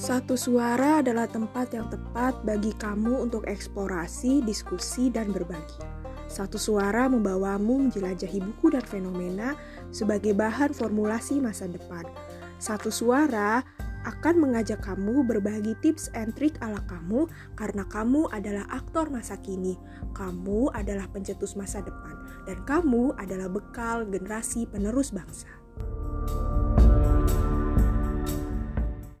Satu suara adalah tempat yang tepat bagi kamu untuk eksplorasi, diskusi, dan berbagi. Satu suara membawamu menjelajahi buku dan fenomena sebagai bahan formulasi masa depan. Satu suara akan mengajak kamu berbagi tips and trick ala kamu karena kamu adalah aktor masa kini. Kamu adalah pencetus masa depan dan kamu adalah bekal generasi penerus bangsa.